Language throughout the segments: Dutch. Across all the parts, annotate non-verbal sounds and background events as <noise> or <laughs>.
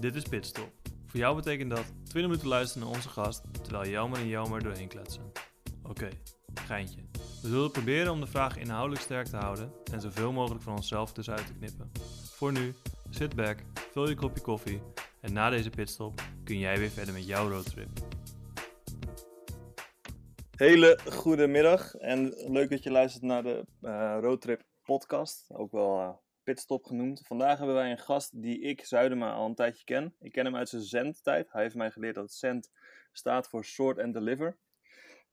Dit is Pitstop. Voor jou betekent dat 20 minuten luisteren naar onze gast terwijl Jelmer en Jelmer doorheen kletsen. Oké, geintje. We zullen proberen om de vraag inhoudelijk sterk te houden en zoveel mogelijk van onszelf tussenuit te knippen. Voor nu, sit back, vul je kopje koffie en na deze pitstop kun jij weer verder met jouw roadtrip. Hele goede middag en leuk dat je luistert naar de uh, Roadtrip podcast, ook wel uh, pitstop genoemd. Vandaag hebben wij een gast die ik, Zuidema, al een tijdje ken. Ik ken hem uit zijn Zend-tijd. Hij heeft mij geleerd dat Zend staat voor Sort and Deliver.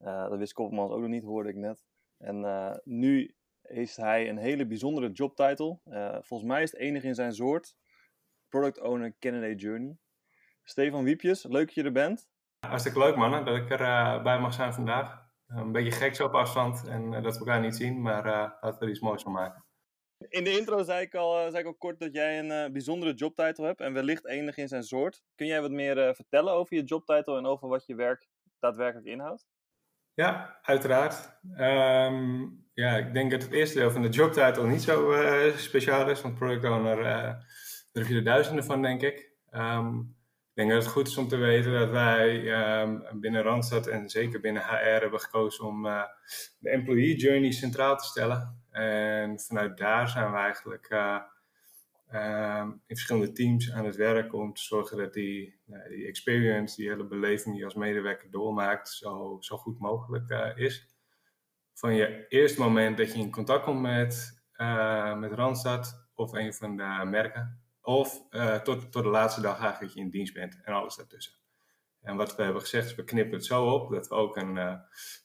Uh, dat wist Koppelmans ook nog niet, hoorde ik net. En uh, nu heeft hij een hele bijzondere jobtitel. Uh, volgens mij is het enige in zijn soort. Product Owner Candidate Journey. Stefan Wiepjes, leuk dat je er bent. Hartstikke leuk mannen, dat ik erbij bij mag zijn vandaag. Een beetje gek zo op afstand en dat we elkaar niet zien, maar laten we er iets moois van maken. In de intro zei ik al, zei ik kort dat jij een uh, bijzondere jobtitel hebt en wellicht enig in zijn soort. Kun jij wat meer uh, vertellen over je jobtitel en over wat je werk daadwerkelijk inhoudt? Ja, uiteraard. Um, ja, ik denk dat het eerste deel van de jobtitel niet zo speciaal is, want product owner, daar heb je er duizenden van, denk ik. Um, ik denk dat het goed is om te weten dat wij um, binnen Randstad en zeker binnen HR hebben gekozen om de employee journey centraal te stellen. En vanuit daar zijn we eigenlijk uh, uh, in verschillende teams aan het werk om te zorgen dat die, uh, die experience, die hele beleving die je als medewerker doormaakt, zo, zo goed mogelijk uh, is. Van je eerste moment dat je in contact komt met, met Randstad of een van de merken, of tot, tot de laatste dag eigenlijk dat je in dienst bent en alles daartussen. En wat we hebben gezegd is, we knippen het zo op dat we ook een,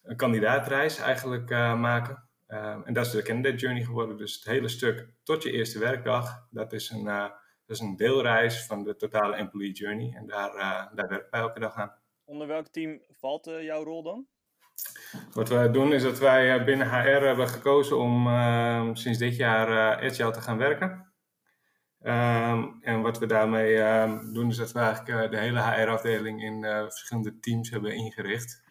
een kandidaatreis eigenlijk maken. Um, en dat is de candidate journey geworden. Dus het hele stuk tot je eerste werkdag, dat is een, uh, dat is een deelreis van de totale employee journey. En daar, uh, daar werken wij elke dag aan. Onder welk team valt uh, jouw rol dan? Wat wij doen is dat wij binnen HR hebben gekozen om ehm, sinds dit jaar agile te gaan werken. Um, en wat we daarmee doen is dat we eigenlijk de hele HR-afdeling in verschillende teams hebben ingericht.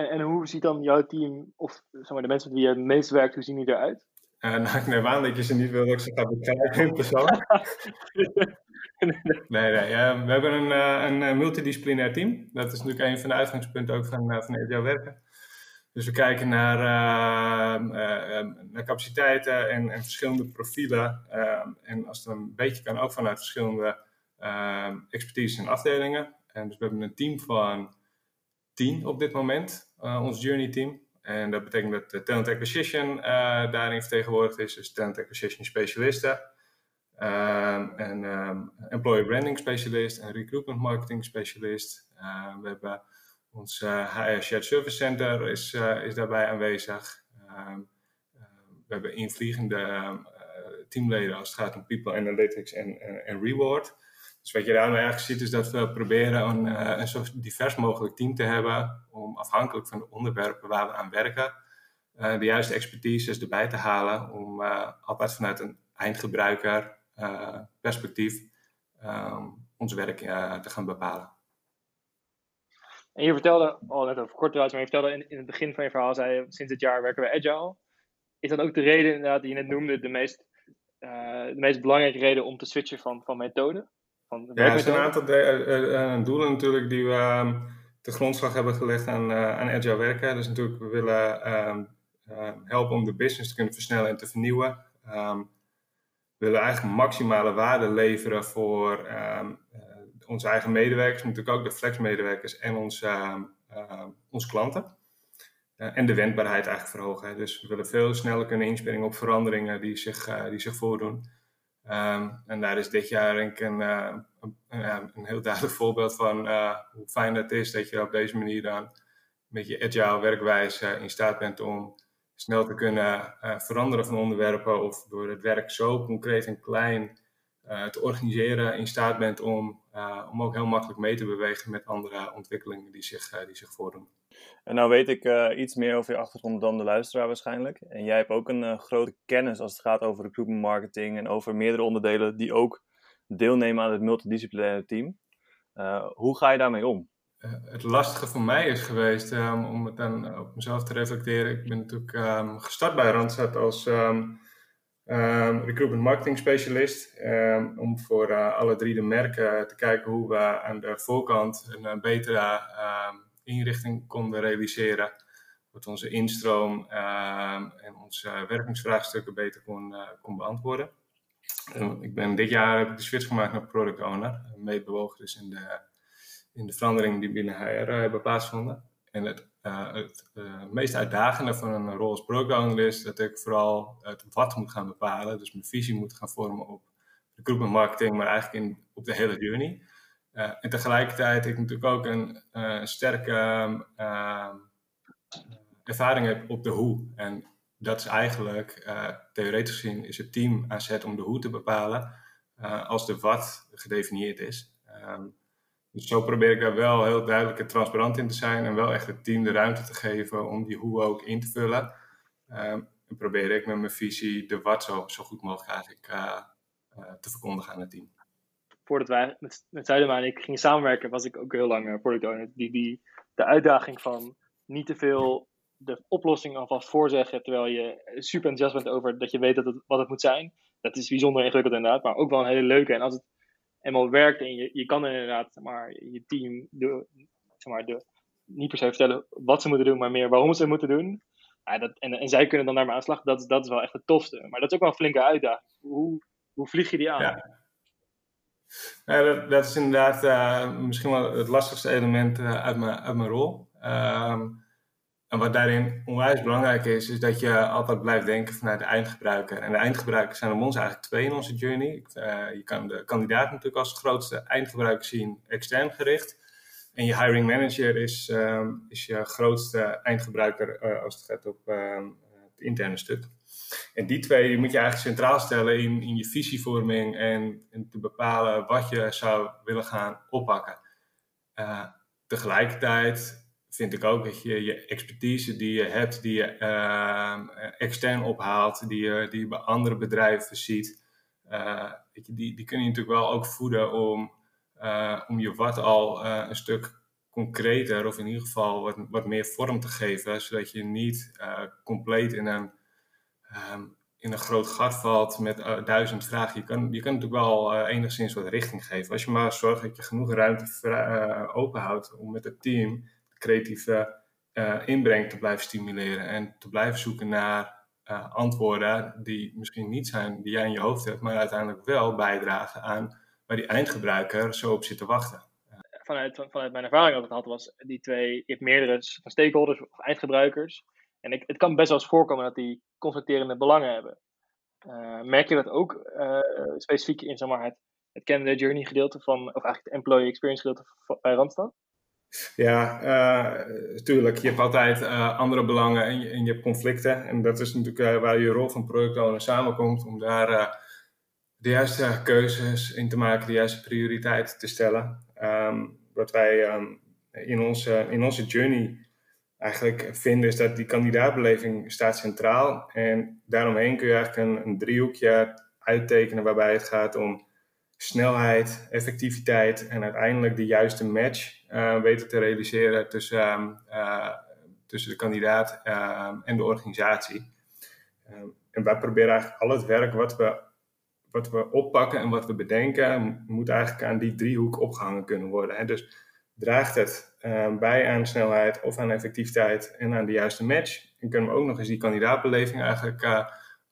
En, en, hoe ziet dan jouw team, of zeg maar, de mensen met wie je het meest werkt, hoe zien die eruit? Uh, nou, ik neem aan dat je ze niet wil dat ik ze ga beschrijven in persoon. <laughs> nee, nee. Uh, we hebben een, uh, een multidisciplinair team. Dat is natuurlijk een van de uitgangspunten ook van, van jouw werken. Dus we kijken naar, naar capaciteiten en, en verschillende profielen. en als het een beetje kan, ook vanuit verschillende expertise en afdelingen. En dus we hebben een team van tien op dit moment, uh, ons Journey team. En dat betekent dat de Talent Acquisition uh, daarin vertegenwoordigd is, dus Talent Acquisition specialisten. Um, en um, Branding specialist en Recruitment Marketing specialist. Uh, we hebben ons HR Shared Service Center is, is daarbij aanwezig. Um, we hebben invliegende teamleden als het gaat om People Analytics en Reward. Dus wat je daarmee eigenlijk ziet is dat we proberen een, uh, een zo divers mogelijk team te hebben om afhankelijk van de onderwerpen waar we aan werken, uh, de juiste expertise erbij te halen om uh, altijd vanuit een eindgebruiker perspectief um, ons werk te gaan bepalen. En je vertelde al net over kort maar je vertelde in, in, het begin van je verhaal, zei je, sinds dit jaar werken we agile. Is dat ook de reden inderdaad die je net noemde, de meest, de meest belangrijke reden om te switchen van, van methode? Van ja, er zijn een aantal uh, uh, doelen natuurlijk die we um, de grondslag hebben gelegd aan, aan agile werken. Dus natuurlijk, we willen um, helpen om de business te kunnen versnellen en te vernieuwen. Um, we willen eigenlijk maximale waarde leveren voor onze eigen medewerkers, maar natuurlijk ook de flexmedewerkers en ons, onze klanten. en de wendbaarheid eigenlijk verhogen. Dus we willen veel sneller kunnen inspringen op veranderingen die zich, die zich voordoen. Um, en daar is dit jaar denk ik een, uh, een, een, heel duidelijk voorbeeld van uh, hoe fijn het is dat je op deze manier dan met je agile werkwijze in staat bent om snel te kunnen uh, veranderen van onderwerpen of door het werk zo concreet en klein te organiseren in staat bent om, om ook heel makkelijk mee te bewegen met andere ontwikkelingen die zich, die zich voordoen. En nou weet ik uh, iets meer over je achtergrond dan de luisteraar waarschijnlijk. En jij hebt ook een uh, grote kennis als het gaat over recruitment marketing en over meerdere onderdelen die ook deelnemen aan het multidisciplinaire team. Uh, hoe ga je daarmee om? het lastige voor mij is geweest um, om het dan op mezelf te reflecteren. Ik ben natuurlijk um, gestart bij Randstad als um, recruitment marketing specialist. Om voor alle drie de merken te kijken hoe we aan de voorkant een betere inrichting konden realiseren. Wat onze instroom en onze werkingsvraagstukken beter kon, uh, kon beantwoorden. ik ben dit jaar heb ik de switch gemaakt naar product owner. Meebewogen dus in de, in de veranderingen die binnen HR hebben plaatsgevonden. En het uh, het meest uitdagende van een rol als product owner is dat ik vooral het wat moet gaan bepalen. Dus mijn visie moet gaan vormen op recruitment marketing, maar eigenlijk in, op de hele journey. Uh, en tegelijkertijd ik natuurlijk ook een sterke ehm, ervaring heb op de hoe. En dat is eigenlijk, theoretisch gezien, is het team aan zet om de hoe te bepalen als de wat gedefinieerd is. Um, dus zo probeer ik daar wel heel duidelijk en transparant in te zijn en wel echt het team de ruimte te geven om die hoe ook in te vullen. En probeer ik met mijn visie de wat zo, goed mogelijk te verkondigen aan het team. Voordat wij met, met en ik gingen samenwerken, was ik ook heel lang product owner. Die, die, de uitdaging van niet te veel de oplossing alvast voorzeggen, terwijl je super enthousiast bent over dat je weet dat het, wat het moet zijn. Dat is bijzonder ingewikkeld inderdaad, maar ook wel een hele leuke. En als het eenmaal werkt en je, je kan inderdaad maar, je team de, zeg maar, de, niet per se vertellen wat ze moeten doen, maar meer waarom ze het moeten doen. Ja, dat, en, en zij kunnen dan daarmee aan de slag. Dat, dat is wel echt het tofste. Maar dat is ook wel een flinke uitdaging. Hoe, hoe vlieg je die aan? Ja dat, dat, is inderdaad uh, misschien wel het lastigste element uh, uit, mijn, uit mijn rol. Um, en wat daarin onwijs belangrijk is, is dat je altijd blijft denken vanuit de eindgebruiker. En de eindgebruikers zijn om ons eigenlijk twee in onze journey. Uh, je kan de kandidaat natuurlijk als grootste eindgebruiker zien, extern gericht. En je hiring manager is, uh, is je grootste eindgebruiker als het gaat op ehm, interne stuk. En die twee moet je eigenlijk centraal stellen in, in je visievorming en, en te bepalen wat je zou willen gaan oppakken. Eh, tegelijkertijd vind ik ook dat je je expertise die je hebt, die je uh, extern ophaalt, die je, die je bij andere bedrijven ziet, je, die, die kun je natuurlijk wel ook voeden om, uh, om je wat al een stuk concreter of in ieder geval wat, wat meer vorm te geven, zodat je niet compleet in een, um, in een groot gat valt met duizend vragen. Je kan, je kan natuurlijk wel enigszins wat richting geven. Als je maar zorgt dat je genoeg ruimte openhoudt om met het team creatieve uh, inbreng te blijven stimuleren en te blijven zoeken naar uh, antwoorden die misschien niet zijn die jij in je hoofd hebt, maar uiteindelijk wel bijdragen aan waar die eindgebruiker zo op zit te wachten. Vanuit, vanuit mijn ervaring ik had, was die twee, je hebt meerdere stakeholders of eindgebruikers. En ik, het kan best wel eens voorkomen dat die conflicterende belangen hebben. Uh, merk je dat ook specifiek in zeg maar, het, het candidate journey gedeelte van, of eigenlijk het employee experience gedeelte bij Randstad? Ja. Uh, je hebt altijd andere belangen en je, en je, hebt conflicten. En dat is natuurlijk waar je rol van productowner samenkomt om daar de juiste keuzes in te maken, de juiste prioriteiten te stellen. Um, wat wij um, in, onze, in onze journey eigenlijk vinden is dat die kandidaatbeleving staat centraal. En daaromheen kun je eigenlijk een, driehoekje uittekenen waarbij het gaat om snelheid, effectiviteit en uiteindelijk de juiste match uh, weten te realiseren tussen, uh, tussen de kandidaat en de organisatie. en wij proberen eigenlijk al het werk wat we, wat we oppakken en wat we bedenken, moet eigenlijk aan die driehoek opgehangen kunnen worden. Hè. Dus draagt het bij aan snelheid of aan effectiviteit en aan de juiste match. En kunnen we ook nog eens die kandidaatbeleving eigenlijk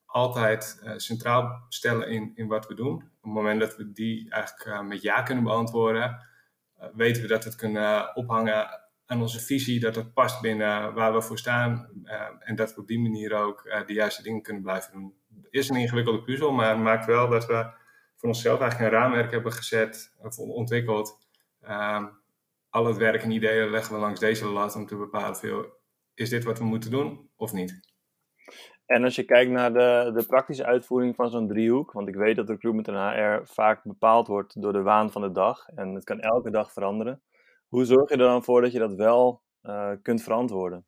altijd uh, centraal stellen in, in wat we doen. Op het moment dat we die eigenlijk uh, met ja kunnen beantwoorden, weten we dat we het kunnen ophangen aan onze visie, dat het past binnen waar we voor staan en dat we op die manier ook de juiste dingen kunnen blijven doen. Is een ingewikkelde puzzel, maar het maakt wel dat we voor onszelf eigenlijk een raamwerk hebben gezet of ontwikkeld. Ehm, al het werk en ideeën leggen we langs deze lat om te bepalen, veel, is dit wat we moeten doen of niet? En als je kijkt naar de, de praktische uitvoering van zo'n driehoek, want ik weet dat recruitment en HR vaak bepaald wordt door de waan van de dag en het kan elke dag veranderen. Hoe zorg je er dan voor dat je dat wel uh, kunt verantwoorden?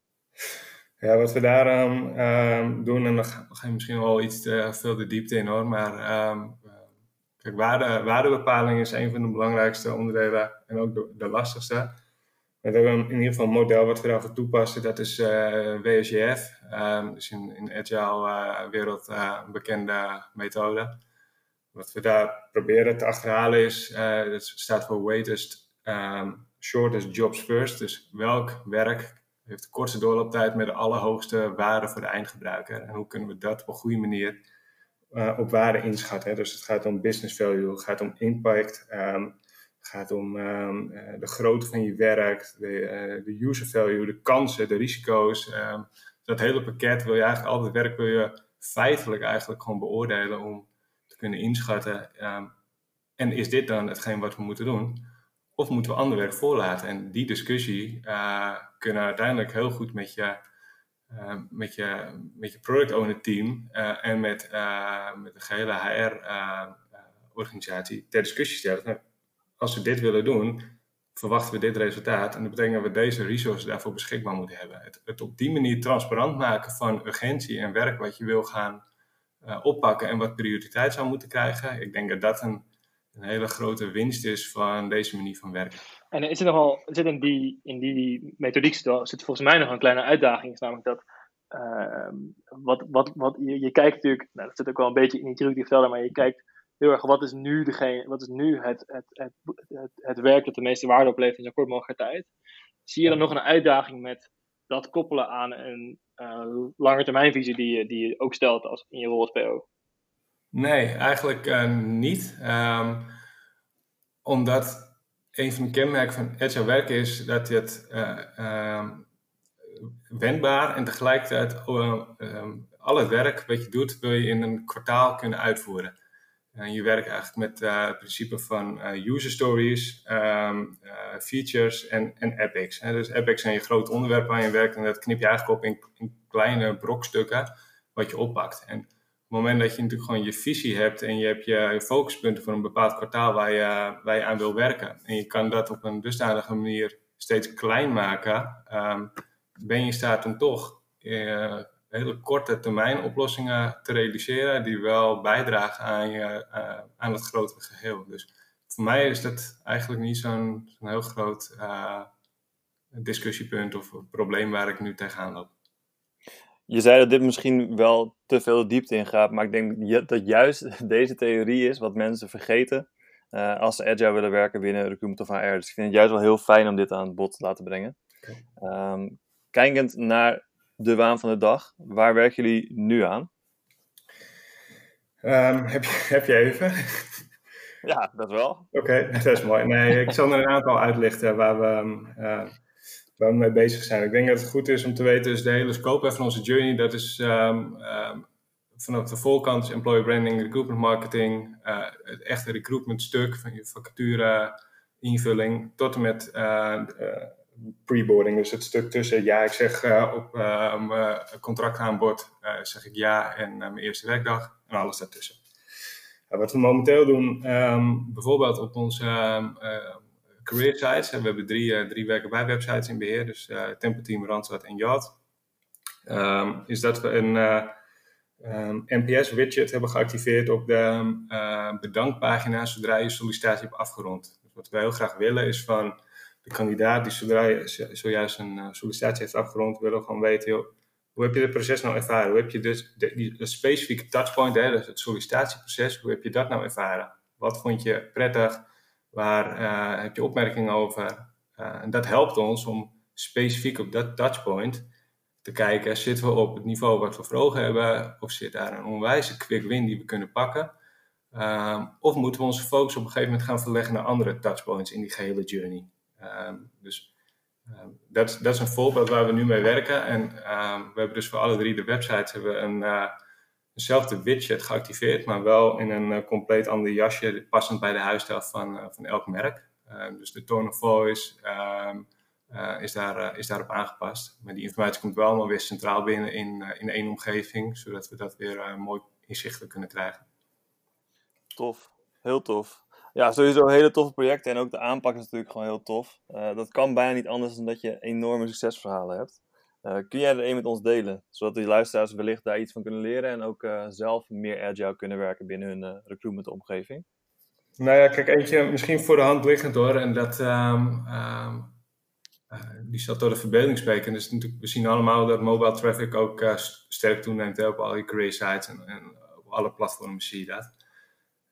Ja, wat we daaraan uh, doen, en dan ga je misschien wel iets te veel de diepte in hoor, maar um, kijk, waarde, waardebepaling is een van de belangrijkste onderdelen en ook de, lastigste. We hebben in ieder geval een model wat we daarvoor toepassen, dat is uh, WSJF. Um, dus in, in agile uh, wereld een bekende methode. Wat we daar proberen te achterhalen is, dat staat voor Weightest um, Shortest Jobs First. Dus welk werk heeft de kortste doorlooptijd met de allerhoogste waarde voor de eindgebruiker? En hoe kunnen we dat op een goede manier op waarde inschatten? Dus het gaat om business value, het gaat om impact, het gaat om um, de grootte van je werk, de, uh, de, user value, de kansen, de risico's. Um, dat hele pakket wil je eigenlijk altijd werk wil je feitelijk eigenlijk gewoon beoordelen om te kunnen inschatten. En is dit dan hetgeen wat we moeten doen? Of moeten we ander werk voorlaten? En die discussie uh, kunnen uiteindelijk heel goed met je, uh, met je, met je product owner team uh, en met, met de gehele HR-organisatie ter discussie stellen als we dit willen doen, verwachten we dit resultaat. En dat betekent dat we deze resources daarvoor beschikbaar moeten hebben. Het, het op die manier transparant maken van urgentie en werk wat je wil gaan oppakken en wat prioriteit zou moeten krijgen. Ik denk dat dat een, een, hele grote winst is van deze manier van werken. En is er nogal, zit in die, in die methodiek zit, zit volgens mij nog een kleine uitdaging, is namelijk dat uh, wat, wat, wat, je, je kijkt natuurlijk, nou, dat zit ook wel een beetje in die truc die vertelde, maar je kijkt heel erg wat is nu, degene, wat is nu het, het, het, het, het werk dat de meeste waarde oplevert in zo'n kort mogelijke tijd. Zie je dan nog een uitdaging met dat koppelen aan een uh, langetermijnvisie die je, die je ook stelt als in je rol als PO? Nee, eigenlijk uh, niet. Um, omdat een van de kenmerken van agile werken is dat je het uh, um, wendbaar en tegelijkertijd um, al het werk wat je doet wil je in een kwartaal kunnen uitvoeren. En je werkt eigenlijk met het principe van user stories, features en, en epics. Hè. Dus epics zijn je groot onderwerp waar je werkt en dat knip je eigenlijk op in, in, kleine brokstukken wat je oppakt. En het moment dat je natuurlijk gewoon je visie hebt en je hebt je focuspunten voor een bepaald kwartaal waar je, waar je aan wil werken. En je kan dat op een dusdanige manier steeds klein maken, um, ben je in staat om toch hele korte termijn oplossingen te realiseren die wel bijdragen aan, je, uh, aan het grotere geheel. Dus voor mij is dat eigenlijk niet zo'n heel groot uh, discussiepunt of probleem waar ik nu tegenaan loop. Je zei dat dit misschien wel te veel diepte ingaat, maar ik denk dat juist <laughs> deze theorie is wat mensen vergeten uh, als ze agile willen werken binnen Recruitment of HR. Dus ik vind het juist wel heel fijn om dit aan het bod te laten brengen. Okay. Um, kijkend naar de waan van de dag. Waar werken jullie nu aan? Um, heb, je, heb je even? Ja, dat wel. Oké, okay, <laughs> dat is mooi. Nee, ik zal er een aantal uitlichten waar we, uh, waar we mee bezig zijn. Ik denk dat het goed is om te weten, dus de hele scope van onze journey, dat is um, um, vanaf de voorkant employer branding, recruitment marketing, uh, het echte recruitment stuk van je vacature invulling, tot en met uh, preboarding, dus het stuk tussen ja, ik zeg uh, op uh, mijn contractaanbod, uh, zeg ik ja en mijn eerste werkdag en alles daartussen. wat we momenteel doen, um, bijvoorbeeld op onze career we hebben drie, drie werken bij websites in beheer, dus Team, Randstad en Yacht, um, is dat we een NPS widget hebben geactiveerd op de bedankpagina zodra je sollicitatie hebt afgerond. Dus wat we heel graag willen is van de kandidaat die zodra zojuist een uh, sollicitatie heeft afgerond, wil gewoon weten, hoe heb je het proces nou ervaren? Hoe heb je dus de, die, specifieke touchpoint, hè, dus het sollicitatieproces, hoe heb je dat nou ervaren? Wat vond je prettig? Waar uh, heb je opmerkingen over? Uh, en dat helpt ons om specifiek op dat touchpoint te kijken, zitten we op het niveau wat we voor hebben? Of zit daar een onwijze quick win die we kunnen pakken? Uh, of moeten we onze focus op een gegeven moment gaan verleggen naar andere touchpoints in die gehele journey? Um, dus um, dat, is een voorbeeld waar we nu mee werken. En we hebben dus voor alle drie de websites hebben een, uh, eenzelfde widget geactiveerd, maar wel in een uh, compleet ander jasje, passend bij de huisstijl van, uh, van elk merk. dus de tone of voice is, daar, is daarop aangepast. Maar die informatie komt wel allemaal weer centraal binnen in, in één omgeving, zodat we dat weer mooi inzichtelijk kunnen krijgen. Tof, heel tof. Ja, sowieso hele toffe projecten en ook de aanpak is natuurlijk gewoon heel tof. Dat kan bijna niet anders dan dat je enorme succesverhalen hebt. Uh, kun jij er een met ons delen, zodat de luisteraars wellicht daar iets van kunnen leren en ook uh, zelf meer agile kunnen werken binnen hun recruitment omgeving? Nou ja, kijk, eentje misschien voor de hand liggend hoor. En dat, um, um, die zal tot de verbeelding spreken. Dus natuurlijk, we zien allemaal dat mobile traffic ook sterk toeneemt op al die career sites en, en, op alle platformen zie je dat.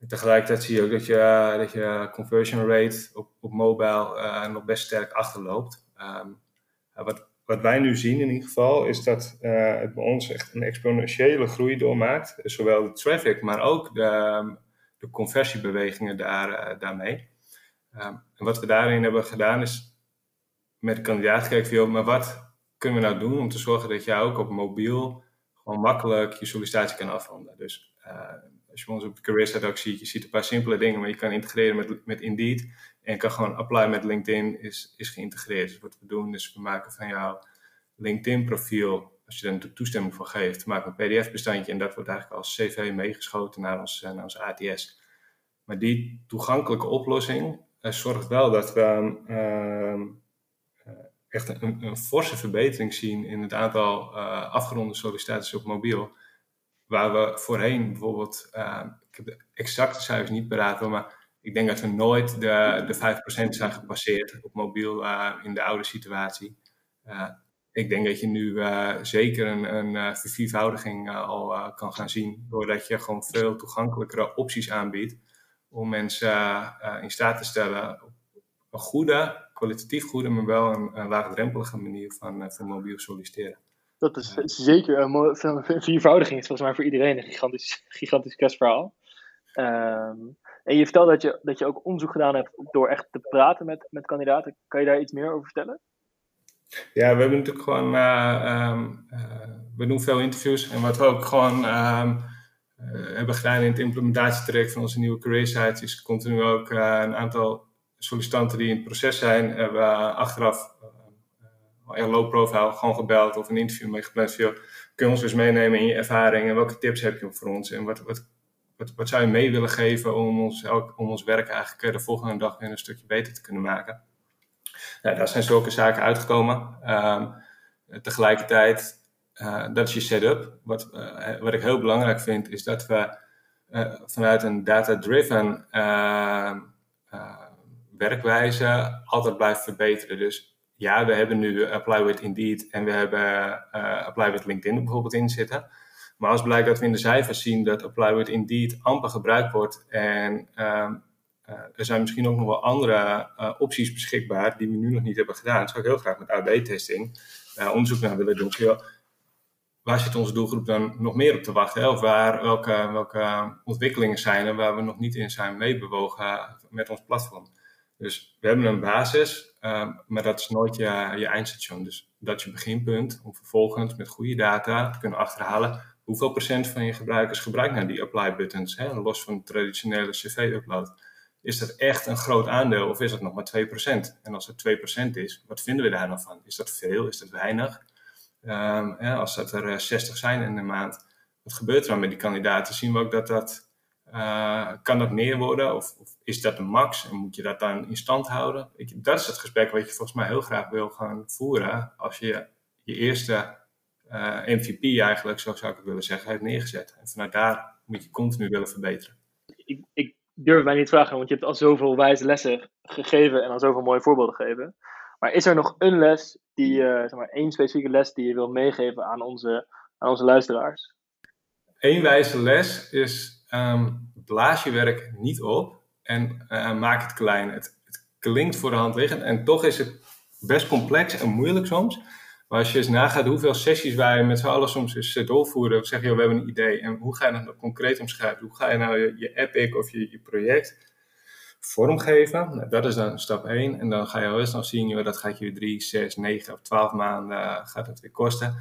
tegelijkertijd zie je ook dat je, dat je conversion rate op, op mobile nog best sterk achterloopt. Um, wat, wat wij nu zien in ieder geval, is dat uh, het bij ons echt een exponentiële groei doormaakt. Zowel de traffic, maar ook de, de conversiebewegingen daar, uh, daarmee. Um, en wat we daarin hebben gedaan is met de kandidaat gekeken, joh, maar wat kunnen we nou doen om te zorgen dat jij ook op mobiel gewoon makkelijk je sollicitatie kan afronden. Dus uh, als je ons op de career site ook ziet, je ziet een paar simpele dingen, maar je kan integreren met, met Indeed. En kan gewoon apply met LinkedIn is, is geïntegreerd. Dus wat we doen is we maken van jouw LinkedIn profiel, als je daar toestemming voor geeft, maken we een pdf bestandje en dat wordt eigenlijk als cv meegeschoten naar ons, naar ons ATS. Maar die toegankelijke oplossing uh, zorgt wel dat we uh, echt een, forse verbetering zien in het aantal afgeronde sollicitaties op mobiel. Waar we voorheen bijvoorbeeld, ik heb de exacte cijfers niet paraat, maar ik denk dat we nooit de, de 5% zijn gepasseerd op mobiel uh, in de oude situatie. Uh, ik denk dat je nu uh, zeker een, een verviervoudiging al kan gaan zien, doordat je gewoon veel toegankelijkere opties aanbiedt om mensen in staat te stellen op een goede, kwalitatief goede, maar wel een, een laagdrempelige manier van, van mobiel solliciteren. Dat is zeker een, een viervoudiging. is volgens mij voor iedereen een gigantisch, gigantisch kerstverhaal. Um, en je vertelde dat je, dat je ook onderzoek gedaan hebt door echt te praten met, met kandidaten. Kan je daar iets meer over vertellen? Ja, we hebben natuurlijk gewoon, uh, um, uh, we doen veel interviews. En wat we ook gewoon um, uh, hebben gedaan in het implementatietraject van onze nieuwe career site, is continu ook een aantal sollicitanten die in het proces zijn, hebben we achteraf in low profile gewoon gebeld of een interview mee gepland. Kun je ons eens meenemen in je ervaring en welke tips heb je voor ons en wat, wat wat, zou je mee willen geven om ons, om ons werk eigenlijk eh, de volgende dag weer een stukje beter te kunnen maken? Nou, daar zijn zulke zaken uitgekomen. Um, tegelijkertijd, uh, dat is je setup. Wat, uh, wat ik heel belangrijk vind, is dat we vanuit een data-driven ehm, werkwijze altijd blijven verbeteren. Dus ja, we hebben nu Apply with Indeed en we hebben Apply with LinkedIn bijvoorbeeld in zitten. Maar als blijkt dat we in de cijfers zien dat Apply with Indeed amper gebruikt wordt en uh, uh, er zijn misschien ook nog wel andere uh, opties beschikbaar die we nu nog niet hebben gedaan, zou ik heel graag met AB-testing eh, onderzoek naar willen doen. Waar zit onze doelgroep dan nog meer op te wachten? Of waar, welke, welke ontwikkelingen zijn er waar we nog niet in zijn meebewogen met ons platform? Dus we hebben een basis, ehm, maar dat is nooit je, je eindstation. Dus dat is je beginpunt om vervolgens met goede data te kunnen achterhalen hoeveel procent van je gebruikers gebruikt nou die apply buttons, hè, los van traditionele cv-upload? Is dat echt een groot aandeel of is dat nog maar 2%? En als het 2% is, wat vinden we daar dan van? Is dat veel? Is dat weinig? Ja, als dat er 60 eh, zijn in de maand, wat gebeurt er dan met die kandidaten? Zien we ook dat dat, uh, kan dat meer worden? Of, of, is dat een max? En moet je dat dan in stand houden? Ik, dat is het gesprek wat je volgens mij heel graag wil gaan voeren als je je eerste uh, eh, MVP eigenlijk, zo zou ik het willen zeggen, heeft neergezet. En vanuit daar moet je continu willen verbeteren. Ik, ik durf mij niet te vragen, want je hebt al zoveel wijze lessen gegeven en al zoveel mooie voorbeelden gegeven. Maar is er nog een les, die, uh, zeg maar één specifieke les die je wil meegeven aan onze, aan onze luisteraars? Eén wijze les is, um, blaas je werk niet op en uh, maak het klein. Het, het klinkt voor de hand liggend en toch is het best complex en moeilijk soms. Maar als je eens nagaat hoeveel sessies wij met z'n allen soms eens eh, doorvoeren, zeg je, we hebben een idee. En hoe ga je dat nou concreet omschrijven? Hoe ga je nou je, je epic of je, je project vormgeven? Nou, dat is dan stap 1. En dan ga je wel eens nog zien, dat gaat je 3, 6, 9 of 12 maanden uh, gaat het weer kosten.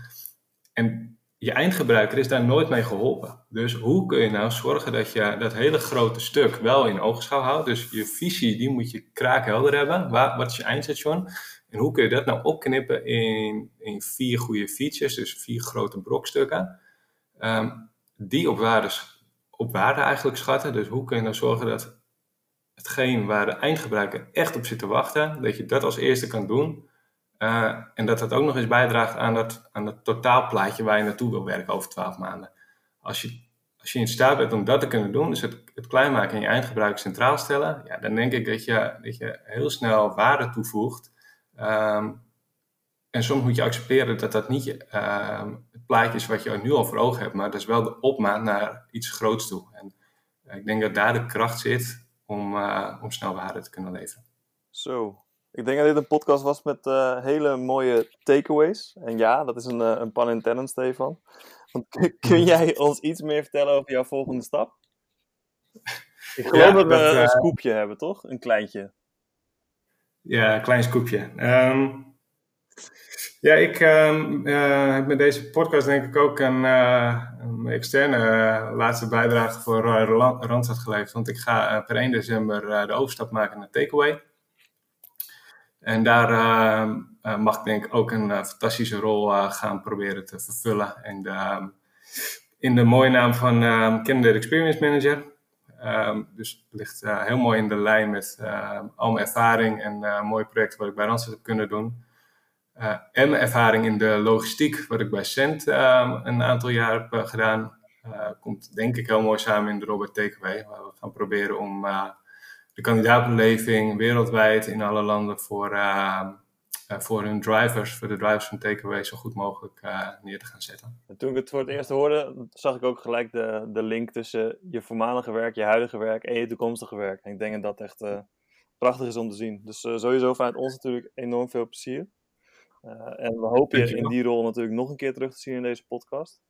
En je eindgebruiker is daar nooit mee geholpen. Dus hoe kun je nou zorgen dat je dat hele grote stuk wel in oogschouw houdt? Dus je visie, die moet je kraakhelder hebben. Waar, wat is je eindstation? En hoe kun je dat nou opknippen in, in vier goede features, dus vier grote brokstukken, um, die op waarde, eigenlijk schatten. Dus hoe kun je nou zorgen dat hetgeen waar de eindgebruiker echt op zit te wachten, dat je dat als eerste kan doen. Uh, en dat dat ook nog eens bijdraagt aan dat, aan dat totaalplaatje waar je naartoe wil werken over 12 maanden. Als je, als je in staat bent om dat te kunnen doen, dus het, het klein maken en je eindgebruiker centraal stellen, ja, dan denk ik dat je, dat je heel snel waarde toevoegt Um, en soms moet je accepteren dat dat niet ehm, het plaatje is wat je nu al voor ogen hebt, maar dat is wel de opmaat naar iets groots toe. En ik denk dat daar de kracht zit om, om snel waarde te kunnen leveren. Zo, ik denk dat dit een podcast was met uh, hele mooie takeaways. En ja, dat is een, een pan intended, Stefan. Want <laughs> kun jij ons iets meer vertellen over jouw volgende stap? <laughs> Ik geloof ja, dat we dat, een scoopje hebben, toch? Een kleintje. Ja, klein scoopje. Um, ja, ik um, heb met deze podcast denk ik ook een, een externe laatste bijdrage voor Randstad geleverd. Want ik ga per 1 december de overstap maken naar Takeaway. En daar uh, mag ik denk ik ook een fantastische rol gaan proberen te vervullen. En ehm, in de mooie naam van Candidate Experience Manager. Um, dus het ligt heel mooi in de lijn met al mijn ervaring en mooie projecten wat ik bij Randstad heb kunnen doen. en mijn ervaring in de logistiek, wat ik bij Cent een aantal jaar heb gedaan. komt denk ik heel mooi samen in de Robert Takeaway. Waar we gaan proberen om de kandidaatbeleving wereldwijd in alle landen voor, uh, voor hun drivers, voor de drivers van Takeaway, zo goed mogelijk uh, neer te gaan zetten. En toen ik het voor het eerst hoorde, zag ik ook gelijk de, de link tussen je voormalige werk, je huidige werk en je toekomstige werk. En ik denk dat dat echt uh, prachtig is om te zien. Dus sowieso vanuit ons natuurlijk enorm veel plezier. en we hopen je in die rol natuurlijk nog een keer terug te zien in deze podcast.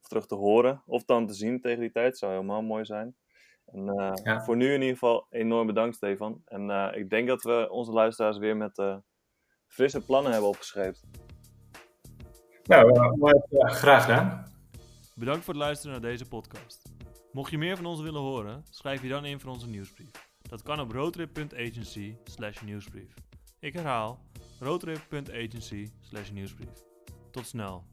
Of terug te horen, of dan te zien tegen die tijd. Zou helemaal mooi zijn. En uh, voor nu in ieder geval enorm bedankt, Stefan. En uh, ik denk dat we onze luisteraars weer met frisse plannen hebben opgeschreven. Nou, graag gedaan. Bedankt voor het luisteren naar deze podcast. Mocht je meer van ons willen horen, schrijf je dan in voor onze nieuwsbrief. Dat kan op roadtrip.agency nieuwsbrief. Ik herhaal, roadtrip.agency nieuwsbrief. Tot snel.